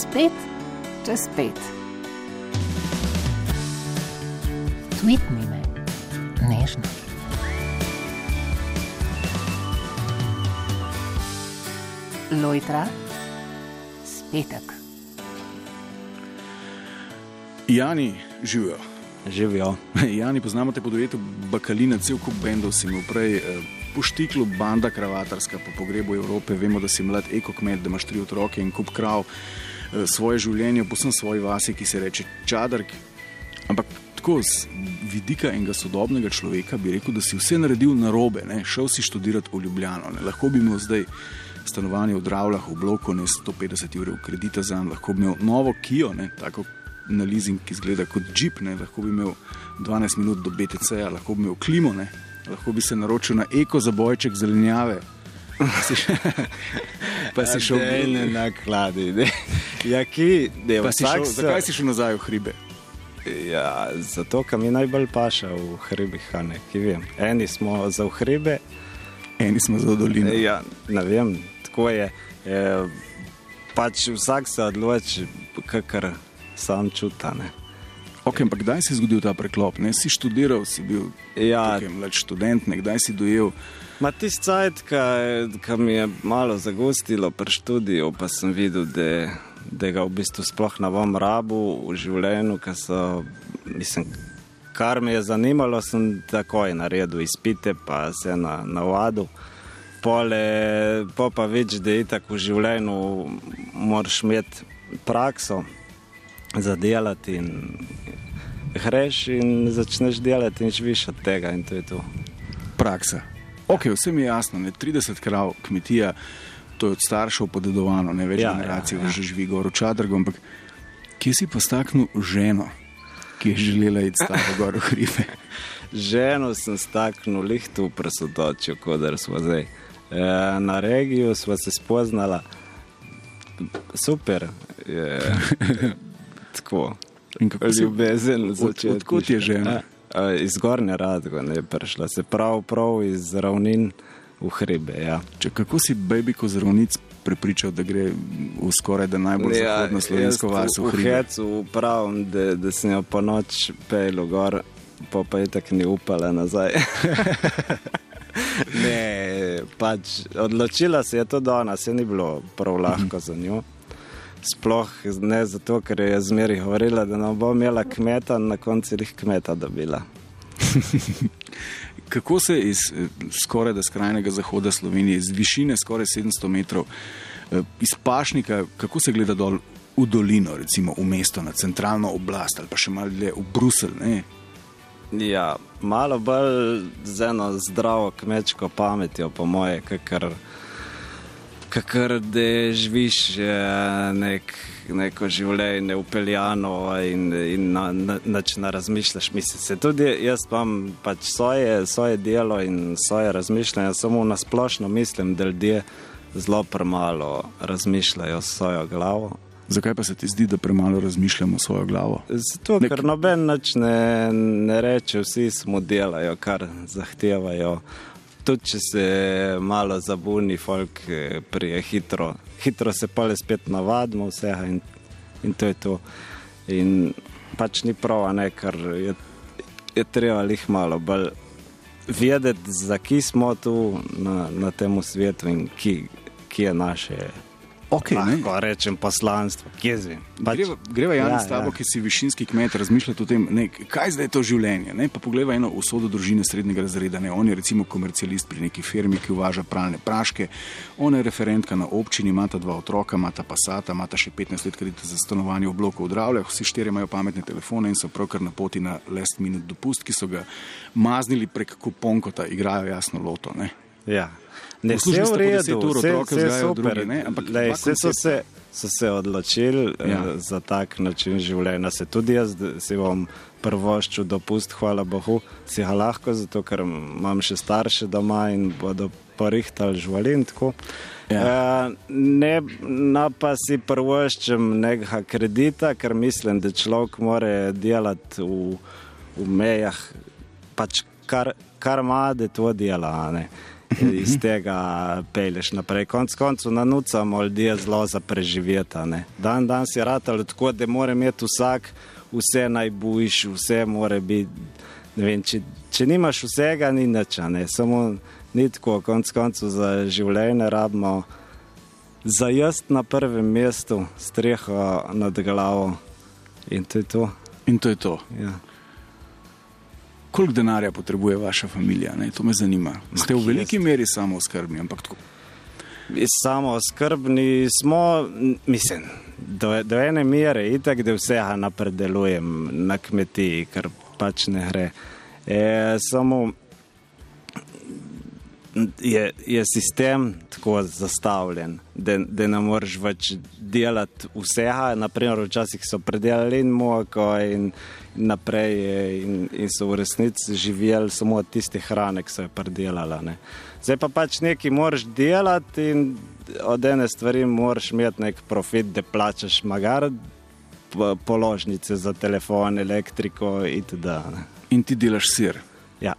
spet čez pet. Tweetni me, nežno. Lojtra, spetek. Jani, živijo. Živijo. Jani, poznamo te po duetu Bakalina, cel kup bendov si imel prej. Eh, po štiklu banda kravatarska, po pogrebu Evrope, vemo, da si mlad ekokmet, da imaš tri otroke in kup krav, svoje življenje, posebno svoji vasi, ki se reče Čadark. Ampak tako z vidika enega sodobnega človeka bi rekel, da si vse naredil na robe, ne? šel si študirati v Ljubljano. Ne? Lahko bi imel zdaj stanovanje v Dravljah, v bloku, ne 150 ur kredita za njim, lahko bi imel novo Kijo, ne? tako na leasing, ki izgleda kot jeep, ne? lahko bi imel 12 minut do BTC, lahko bi imel klimo, ne? lahko bi se naročil na eko za bojček zelenjave. Pa si, šel ne na kladi. Ja, ki, ne, pa si šel, zakaj si šel nazaj v hribe? Ja, zato, ker mi najbolj paša v hribih. Eni smo za hribe, eni smo za dolino. Ja, ne vem, tako je. E, pač vsak se odloči, kar sam čutane. Okay, ampak kdaj je zgodil ta preklop? Ne? Si študiral, si bil ja. mlad študent, kdaj si dojel? Tisti cajt, ki mi je malo zagostilo pri študiju, pa sem videl, da, da ga v bistvu sploh ne bom rabu v življenju, so, mislim, kar me je zanimalo, sem takoj naredil izpite, pa se na navadu. Pole, po pa več, da je tako v življenju, moraš imeti prakso za delati in greš in začneš delati in živiš od tega in to je to. Praksa. Ok, vse mi je jasno, ne 30 krav, kmetija, to je od staršev podedovano, ne več ja, generacij, ja, ja. že živi gor v Čadrgu, ampak kje si postaknil ženo, ki je želela iti staro gor v hribe? ženo sem staknil lihtu v presodočju, kot smo zdaj. E, na regiju smo se spoznala, super. Je, tako. In kako si ljubezen začel? Odkud je žena? Iz Gorne Radgo je prišla, se prav, prav iz ravnin v hribe. Ja. Če, kako si babiko z ravnic prepričal, da gre v skoraj da najbolj ja, zahodno slovensko vas v hribe? V Hecu pravim, da, da sem jo po noč pel gor, pa pa je tako ni upala nazaj. ne, pač odločila se je to danes, se ni bilo prav lahko za njo sploh ne zato, ker je zmeri govorila, da ne bo imela kmeta, na koncu jih kmeta dobila. Kako se iz eh, skoraj da skrajnega zahoda Slovenije, iz višine skoraj 700 metrov, eh, iz pašnika, kako se gleda dol v dolino, recimo v mesto, na centralno oblast ali pa še malo dlje v Bruselj? Ja, malo bolj z eno zdravo kmečko pametjo, po moje, kar kakor da živiš nek, neko življenje upeljano in, in na, na, na, na razmišljaš. Mislim, se tudi jaz imam pač svoje, svoje delo in svoje razmišljanje, samo na splošno mislim, da ljudje zelo premalo razmišljajo s svojo glavo. Zakaj pa se ti zdi, da premalo razmišljamo s svojo glavo? Zato, ker noben ne, ne reče, vsi smo delajo, kar zahtevajo tudi če se malo zabuni, folk eh, prije hitro, hitro se pa le spet navadimo vsega in, in to je to. In pač ni prav, ne, ker je, je treba jih malo bolj vedeti, za ki smo tu na, na tem svetu in ki, ki je naše Okay, Lahko ne? rečem poslanstvo, kje zvem. Pač, greva Jan ja, s tabo, ja. ki si višinski kmet, razmišljati o tem, ne, kaj zdaj je to življenje. Ne? Pa pogleda eno usodo družine srednjega razreda. Ne? On je recimo komercialist pri neki firmi, ki uvaža pralne praške, on je referentka na občini, ima dva otroka, ima ta pasata, ima še 15 let kredita za stanovanje v bloku v Dravljah, vsi štirje imajo pametne telefone in so pravkar na poti na last minute dopust, ki so ga maznili prek kuponkota, igrajo jasno loto. Ne? Ja. Ne, vse v redu, vse, vse super. Drugi, ampak lej, vse so se, so se odločili eh, ja. uh, za tak način življenja. Se tudi jaz si bom prvoščil dopust, hvala Bogu, si ga lahko, zato ker imam še starše doma in bodo porihtali živalin. Ja. Uh, ne, no pa si prvoščem nekega kredita, ker mislim, da človek mora delati v, v mejah, pač kar, kar ima, da to dela. Iz tega pelješ naprej. Konec koncev na nucamo ljudje zelo za preživeti. Dan dan si ratal tako, da mora imeti vsak vse najboljši, vse mora biti. Vem, če, če nimaš vsega, ni nič, ne. samo ni tako, konec koncev za življenje rabimo za jaz na prvem mestu, streho nad glavo in to je to. In to je to. Ja. Koliko denarja potrebuje vaša družina? To me zanima. Ste v veliki meri samo skrbni, ampak tako. Samo skrbni smo, mislim, do, do ene mere, itak, da vsega napredelujem na kmetiji, kar pač ne gre. E, samo je, je sistem tako zastavljen, da, da ne moreš več delati vsega. Naprimer, včasih so predelali in moko in naprej in, in so v resnici živeli samo od tiste hrane, ki so jo predelala. Ne. Zdaj pa pač nekaj moraš delati in od ene stvari moraš imeti nek profit, da plačaš magar položnice za telefon, elektriko itd. Ne. In ti delaš sir. Ja.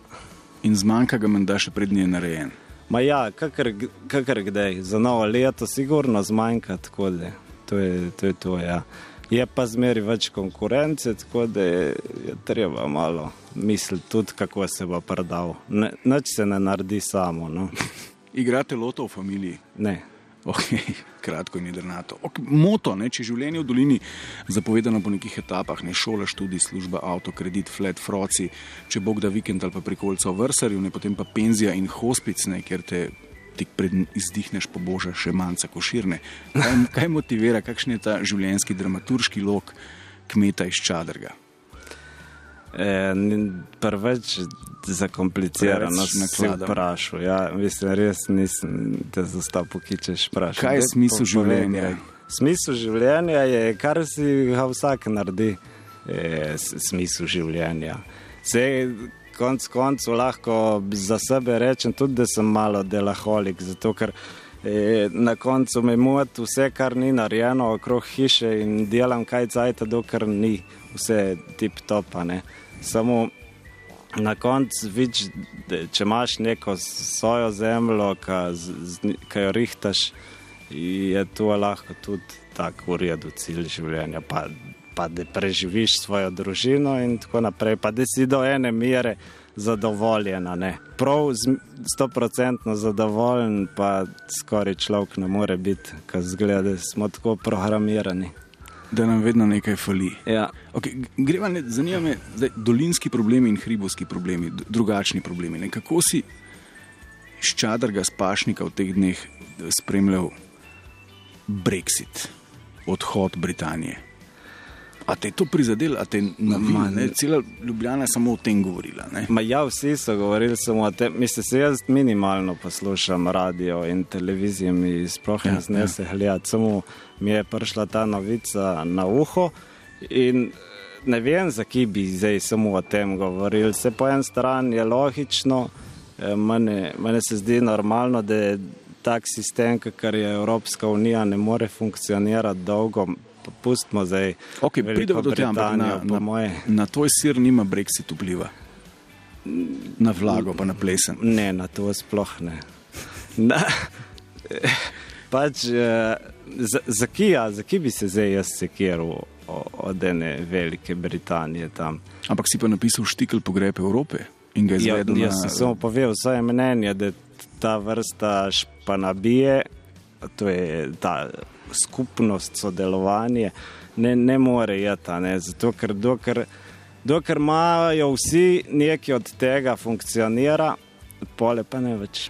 In zmanjka ga menda še prednji narejen. Ma ja, kakor, kakor kdaj, za novo leto, sigurno zmanjka, tako da to je to. Je, to, ja. Je pa zmeri več konkurence, tako da je, je treba malo misliti tudi, kako se bo prodal. Noč se ne naredi samo. No. Igrate loto v familiji? Ne. Okay, kratko in jedrnato. Okay, moto, ne, če je življenje v dolini zapovedano po nekih etapah, ne šola, študij, služba, avto, kredit, flat, froci, če bog da vikend ali pa prikolca v vrsarju, ne potem pa penzija in hospic, ne, ker te tik pred izdihneš po boža še manjca koširne. Kaj, kaj motivira, kakšen je ta življenjski dramaturški lok kmeta iz Čadrga? E, Prvič zakomplicirano sem se vprašal. Ja, mislim, res nisem te zastav pokičeš vprašati. Kaj je smisel življenja? Smisel življenja je, kar si ga vsak naredi, je smisel življenja. Vse, konc koncev lahko za sebe rečem tudi, da sem malo delaholik, zato ker e, na koncu me moti vse, kar ni narejeno okrog hiše in delam kaj cajta, dokler ni vse tip topane samo na koncu vidiš, če imaš neko svojo zemljo, ki jo rihtaš, je to lahko tudi tako v redu cilj življenja. Pa da preživiš svojo družino in tako naprej, pa da si do ene mere zadovoljena. Ne. Prav sto procentno zadovoljen, pa skoraj človek ne more biti, ker zgleda, da smo tako programirani da nam vedno nekaj fali. Ja. Okay, greva, ne, zanima me, zdaj, dolinski problemi in hribovski problemi, drugačni problemi. Ne, kako si iz čadrga spašnika v teh dneh spremljal Brexit, odhod Britanije? A te je to prizadelo, a te je navijalo? Cela Ljubljana je samo o tem govorila. Ja, vsi so govorili samo o tem. Mislim, se jaz minimalno poslušam radio in televizijo, mi sploh ne ja, znese ja. gledati. Samo mi je prišla ta novica na uho in ne vem, zakaj bi zdaj samo o tem govorili. Se po eni strani je logično, e, meni se zdi normalno, da je tak sistem, kar je Evropska unija, ne more funkcionirati dolgo pustimo zdaj. Okay, Pridemo do tega, na, na, na tvoj sir nima Brexit vpliva. Na vlago, pa na plesen. Ne, na to sploh ne. Na, pač, eh, za kje bi se zdaj jaz sekiral od ene velike Britanije tam? Ampak si pa napisal štikl pogreb Evrope in ga izvedel. Ja, jaz sem samo povedal svoje mnenje, da ta vrsta španabije, to je ta skupnost, sodelovanje, ne, ne more jeti. Zato, ker dokler, dokler imajo vsi nekaj od tega funkcionira, pole pa ne več.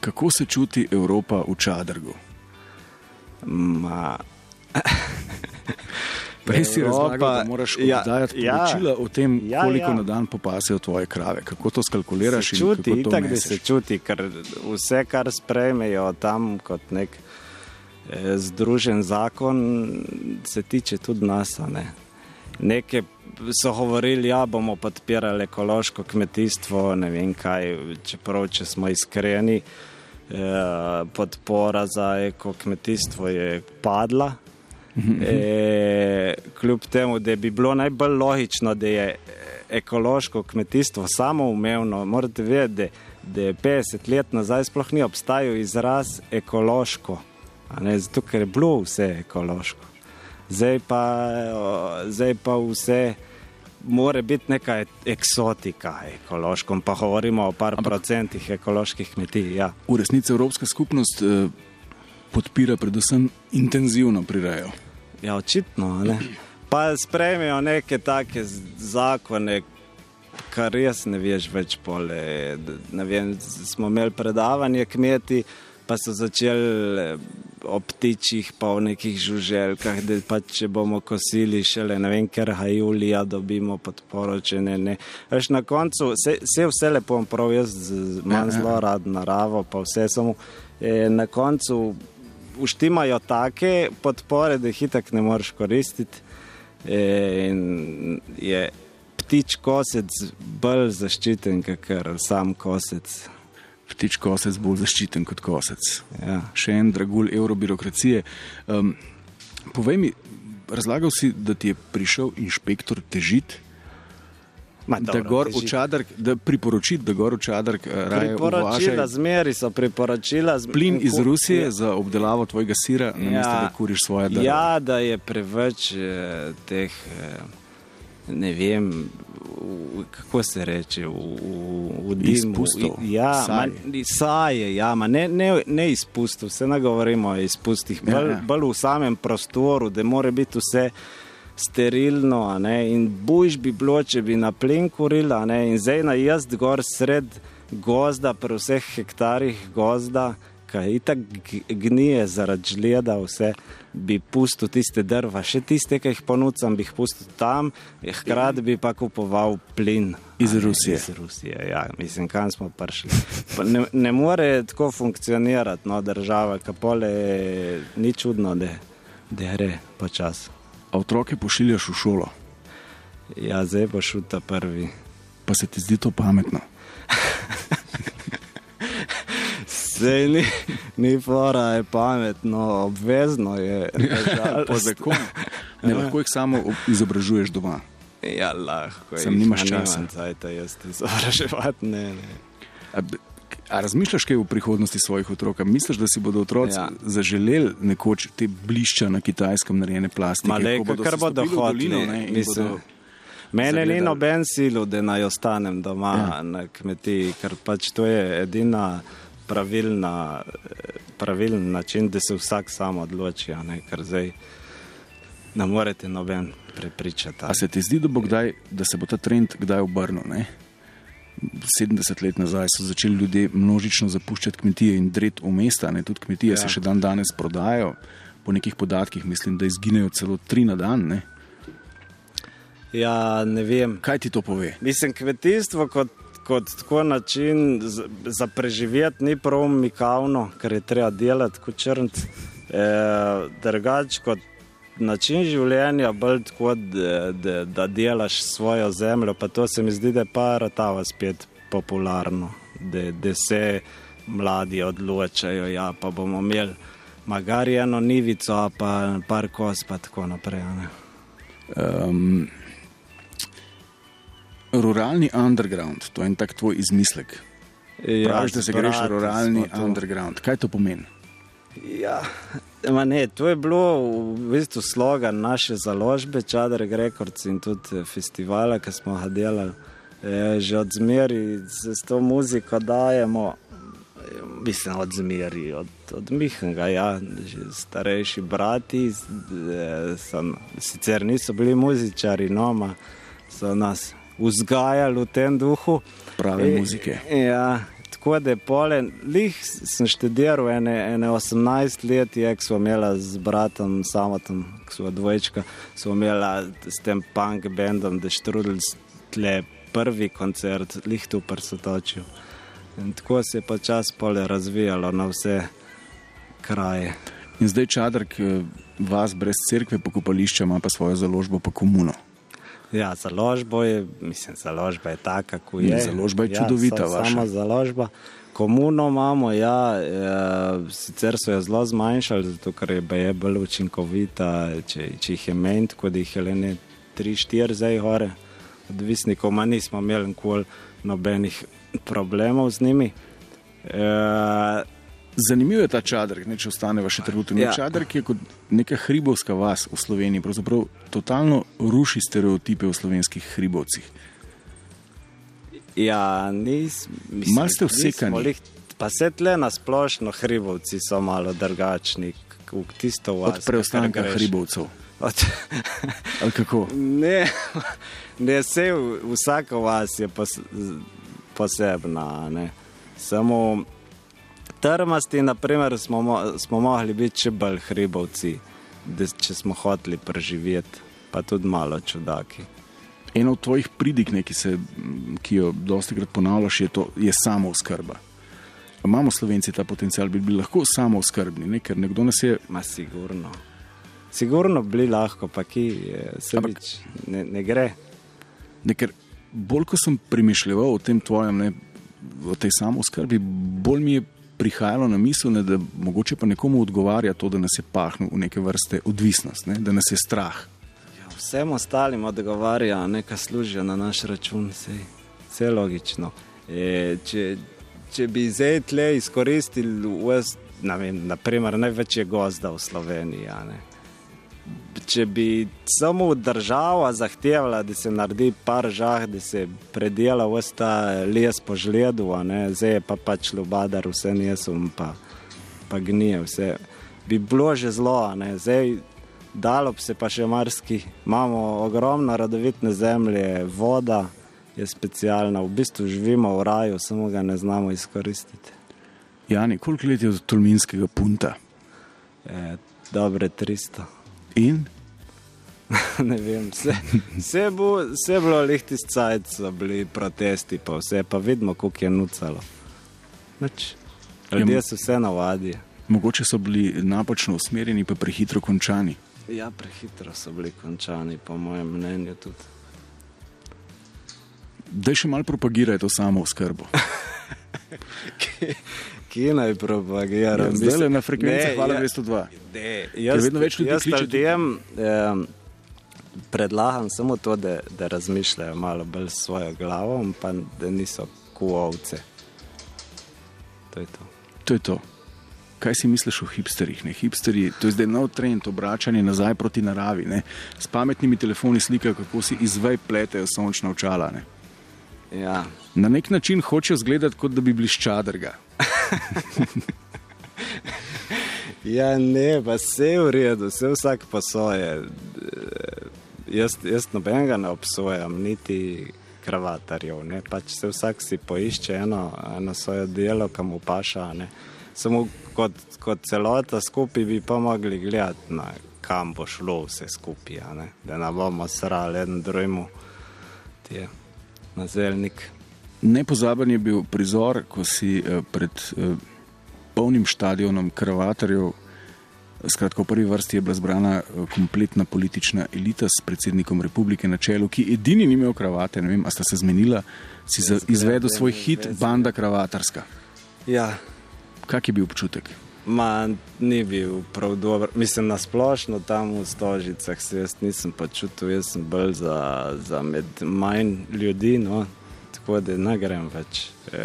Kako se čuti Evropa v Čadrgu? Ma... Prej si razlagal, da moraš ja, dajati ja, poročila o tem, ja, koliko ja. na dan popasejo tvoje krave. Kako to skalkuliraš? Se čuti, tako da se čuti, ker vse, kar sprejmejo tam kot nek združen zakon se tiče tudi nas. Ne. Nekaj so govorili, da ja, bomo podpirali ekološko kmetijstvo, ne vem kaj, čeprav če smo iskreni, eh, podpora za eko kmetijstvo je padla. E, kljub temu, da bi bilo najbolj logično, da je ekološko kmetijstvo samoumevno, morate vedeti, da da je 50 let nazaj sploh ni obstajal izraz ekološko, zato ker je bilo vse ekološko. Zdaj pa, zdaj pa vse mora biti neka eksotika ekološko, pa govorimo o par Ampak, procentih ekoloških kmetij. Ja. V resnici Evropska skupnost eh, podpira predvsem intenzivno prirejo. Ja, očitno. Ne? Pa sprejmejo neke take zakone, kar res ne veš več pole. Ne vem, smo imeli predavanje kmeti, pa so začeli eh, ob ptičih, pa v nekih žuželkah, da pa če bomo kosili šele ne vem, ker ha julija dobimo podporo, če ne. ne. Veš, na koncu se, se vse lepo prav, jaz imam zelo rad naravo, pa vse samo eh, na koncu uštimajo take podpore, da jih itak ne moreš koristiti. E, in je ptič kosec bolj zaščiten, kot sam kosec. Ptič kosec bolj zaščiten kot kosec. Ja. Še en dragulj evrobirokracije. Um, povej mi, razlagal si, da ti je prišel inšpektor. Ma, dobro, da gor v čadrk, da priporočiti, da gor v čadrk eh, raje priporočila, zmeri so priporočila. Z... Plin iz Rusije ja. za obdelavo tvojega sira, ja. namesto da kuriš svoje delo. Ja, da je preveč eh, teh, eh, ne vem, v, kako se reče, v, v, v dimu. Izpustov. Ja, saje, ja, ma ne, ne, ne izpustov, se ne govorimo o izpustih, ja, bolj, ja. bolj v samem prostoru, da mora biti vse sterilno, in bojš bi bilo, če bi na plen kurila, in zdaj na jaz gor sred gozda, pri vseh hektarjih gozda, kaj itak gnije zaradi žleda, vse bi pustil tiste drva, še tiste, ki jih ponudam, bi jih pustil tam, hkrati bi pa kupoval plin. Iz Rusije. Iz Rusije, ja, mislim, kam smo prišli. Ne, ne more tako funkcionirati, no, država, kapole, ni čudno, da, gre počasi otroke pošiljaš v šolo. Ja, zdaj pa šel ta prvi. Pa se ti zdi to pametno? Sej ni, ni fora, je pametno, obvezno je. po zakonu. Ne lahko jih samo izobražuješ doma. Ja, lahko. Sem nimaš časa. Zdaj ta jaz izobraževati, ne, ne. A razmišljaš kaj v prihodnosti svojih otrok? Misliš, da si bodo otroci ja. zaželeli nekoč te blišča na kitajskem narejene plastike? Maleko, kar bodo hodili. Mene ni noben silo, da naj ostanem doma ja. na kmetiji, ker pač to je edina pravilna, pravilen način, da se vsak sam odloči, ne, ker zdaj ne morete noben prepričati. A se ti zdi, da, kdaj, da se bo ta trend kdaj obrnil? 70 let nazaj so začeli ljudje množično zapuščati kmetije in dret v mesta. Ne? Tudi kmetije ja. se še dan danes prodajajo. Po nekih podatkih mislim, da izginejo celo tri na dan. Ne? Ja, ne vem. Kaj ti to pove? Mislim, kmetijstvo kot, kot tako način za preživeti ni prav mikavno, ker je treba delati kot črnc. E, drugač kot način življenja, bolj tako, da, da, da delaš svojo zemljo. Pa to se mi zdi, da je pa ratava spet popularno, da, da se mladi odločajo. Ja, pa bomo imeli magari eno nivico, pa par kos, pa tako naprej. Um, ruralni underground, to je en tak tvoj izmislek. Ja, Praviš, da se greš ruralni underground. Kaj to pomeni? Ja, ne, to je bilo v bistvu slogan naše založbe, Čadar Records in tudi festivala, ki smo ga delali. E, že od zmeri se s to muziko dajemo, mislim, od zmeri, od, od Mihnega, ja, starejši brati, e, so, sicer niso bili muzičari, no, ma so nas vzgajali v tem duhu. Prave e, muzike. Ja, tako da je pole, lih sem študiral ene, ene 18 let, je, ko smo imeli z bratom Samotom, ko smo dvojčka, smo imeli s tem punk bendom, da štrudili tle prvi koncert, lih tu prsotočil. In tako se je počas pole razvijalo na vse kraje. In zdaj čadrk vas brez cerkve pokopališča ima pa svojo založbo pa komuno. Ja, založba je, mislim, založba je taka, kako je. Založba je ja, čudovita, ja, sama založba. Komuno imamo, ja, e, sicer so jo zelo zmanjšali, zato ker je, je bolj učinkovita, če, če jih je menj, da jih je le ne 3-4 zdaj gore, odvisnikov, ma nismo imeli nikoli nobenih problemov z njimi. E, Zanimivo je ta čadr, ne, če ostane še trenutno. Ja. Čadr, ki je kot neka hribovska vas v Sloveniji, pravzaprav totalno ruši stereotipe o slovenskih hribovcih. ja, nis, mislim, Malo ste vsekani. nismo Pa se tle na splošno hribovci so malo drugačni, k- v tisto vas. Od preostanka hribovcev. Od, Ali kako? ne, ne, vse vsaka vas je pos, posebna. Ne. Samo trmasti, naprimer, smo, mo- smo mogli biti še bolj hribovci, da, če smo hoteli preživeti, pa tudi malo čudaki. Ena od tvojih pridig, ne, ki, se, ki jo dosti krat ponavljaš, je, to, je samo oskrba. Imamo slovenci ta potencial, bi bili lahko samo oskrbni, ne, ker nekdo nas je. Ma sigurno. Sigurno bili lahko, pa ki se Ampak- ne, ne gre. Ne, ker bolj ko sem premišljal o tem tvojem, ne, o tej samo oskrbi, bolj mi je prihajalo na misel, ne, da mogoče pa nekomu odgovarja to, da nas je pahnil v neke vrste odvisnost, ne, da nas je strah. Ja, vsem ostalim odgovarja, nekaj služijo na naš račun, vse, je logično. E, če, če bi zdaj tle izkoristili, vem, naprimer, največje gozda v Sloveniji. a ne. Če bi samo država zahtevala, da se naredi par žah, da se predela vse ta les po žledu, zdaj je pa pač lubadar, vse nesum, pa, pa gnije, vse. Bi bilo že ne, zdaj dalo bi se pa še marski. Imamo ogromno radovitne zemlje, voda je specialna, v bistvu živimo v raju, samo ga ne znamo izkoristiti. Jani, koliko let je od Tolminskega punta? E, dobre 300. In ne vem, vse, vse, bo, vse je bilo lihti scajt, so bili protesti, pa vse, pa vidimo, koliko je nucalo. Nič. Ljudje se vse navadijo. mogoče so bili napačno usmerjeni, pa prehitro končani. Ja, prehitro so bili končani, po mojem mnenju tudi. Da še malo propagirajo to samo oskrbo. Ki naj propagira? Ja, zdaj le na frekvenci Hvala 202. Ne, Ker jaz, vedno več ljudi jaz kliče ljudem eh, predlagam samo to, da, da razmišljajo malo bolj s svojo glavo, pa da niso kuovce. To je to. To je to. Kaj si misliš o hipsterjih? Ne? Hipsterji, to je zdaj nov trend, obračanje nazaj proti naravi. Ne? S pametnimi telefoni slikajo, kako si izvej pletejo sončna očala. Ne? Ja. Na nek način hočejo izgledati, kot da bi bili ščadrga. ja, ne, pa vse je v redu, vse vsak po svoje. Eh, Jaz, jaz nobenega ne obsojam, niti kravatarjev. Ne? Pač se vsak si poišče eno, eno svoje delo, kam mu paša. Ne? Samo kot, kot celota skupaj bi pa mogli gledati, na kam bo šlo vse skupaj, ne? da ne bomo srali en drugemu na zelnik. Nepozaben je bil prizor, ko si eh, pred eh, polnim stadionom kravatarjev, skratka v prvi vrsti je bila zbrana eh, kompletna politična elita s predsednikom republike na čelu, ki edini ni imel kravate, ne vem, a sta se zmenila, si za, izvedel svoj hit Banda kravatarska. Ja, Kak je bil občutek? Ma, ni bil prav dober. Mislim, na splošno tam v Stožicah se jaz nisem počutil, jaz sem bolj za, za med manj ljudi, no, tako da ne grem več. E,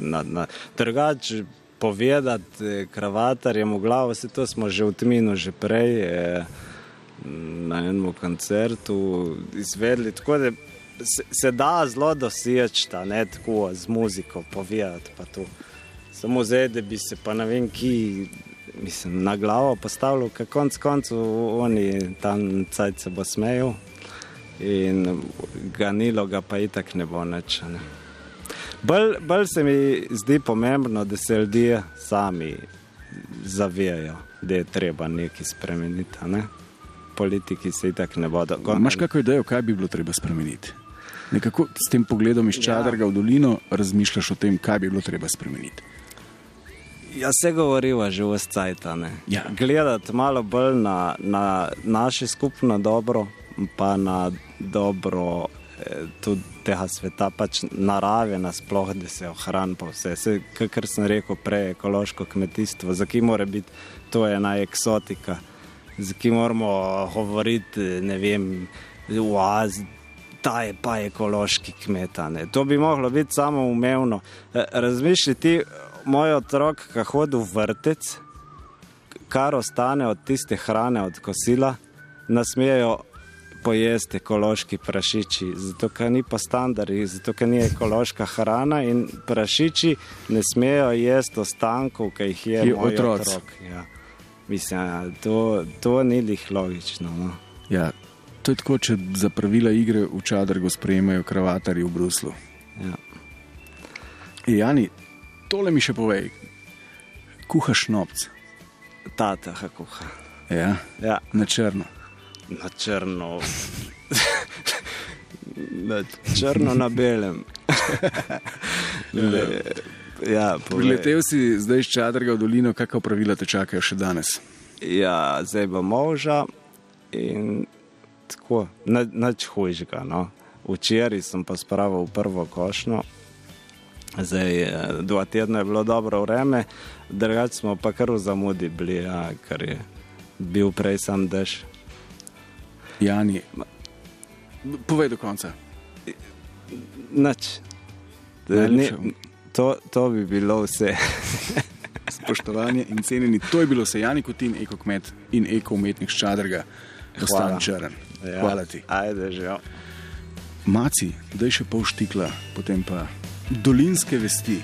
na, na, drugače povedati, e, kravatarjem v glavo, se to smo že v Tminu že prej e, na enem koncertu izvedli. Tako da se, se da zelo doseči, ne tako z muziko povedati pa to. Samo zdaj, da bi se pa ne vem, ki mislim, na glavo postavil, ker konc koncev oni tam cajt se bo smejal in ganilo ga pa itak ne bo nič. Ne. Bolj, bolj se mi zdi pomembno, da se ljudje sami zavedajo, da je treba nekaj spremeniti. Ne? Politiki se itak ne bodo. Imaš kakšno idejo, kaj bi bilo treba spremeniti? Nekako s tem pogledom iz čadrga v dolino razmišljaš o tem, kaj bi bilo treba spremeniti. Ja, se govoriva že v Scajtane. Ja. Gledati malo bolj na, na naše skupno dobro, pa na dobro eh, tudi tega sveta, pač narave nasploh, da se ohrani pa vse. Se, kar sem rekel prej, ekološko kmetijstvo, za ki mora biti to ena eksotika, za ki moramo govoriti, ne vem, oaz, ta je pa ekološki kmet. a ne. To bi moglo biti samo umevno. E, Razmišljaj ti, moj otrok, ki hodi v vrtec, kar ostane od tiste hrane, od kosila, nasmejo pojesti ekološki prašiči, zato ker ni po standardih, zato ker ni ekološka hrana in prašiči ne smejo jesti ostankov, ki jih je Je otroci. otrok. Ja. Mislim, ja, to, to ni lih logično. No. Ja, to je tako, če za pravila igre v Čadrgu sprejemajo kravatarji v Bruslu. Ja. E, Jani, tole mi še povej. Kuhaš nopc. Tata, kuha. Ja, Ja, na črno. Na črno. na črno na belem. Le, ja, povej. Priletel si zdaj iz Čadrga v dolino, kakšna pravila te čakajo še danes? Ja, zdaj bo moža in tako, na- nič hujšega. No. Včeraj sem pa spravil prvo košno, zdaj eh, dva tedna je bilo dobro vreme, drugače smo pa kar v zamudi bili, ja, ker je bil prej sam dež. Jani, povej do konca. Nič. Najlepša. Ni- To, to bi bilo vse. Spoštovanje in cenjeni, to je bilo se Jani Kutin, ekokmet in ekoumetnik z Čadrga. Ostan Hvala. črn. Ja. Hvala ti. Ajde, že. Maci, daj še pol štikla, potem pa dolinske vesti.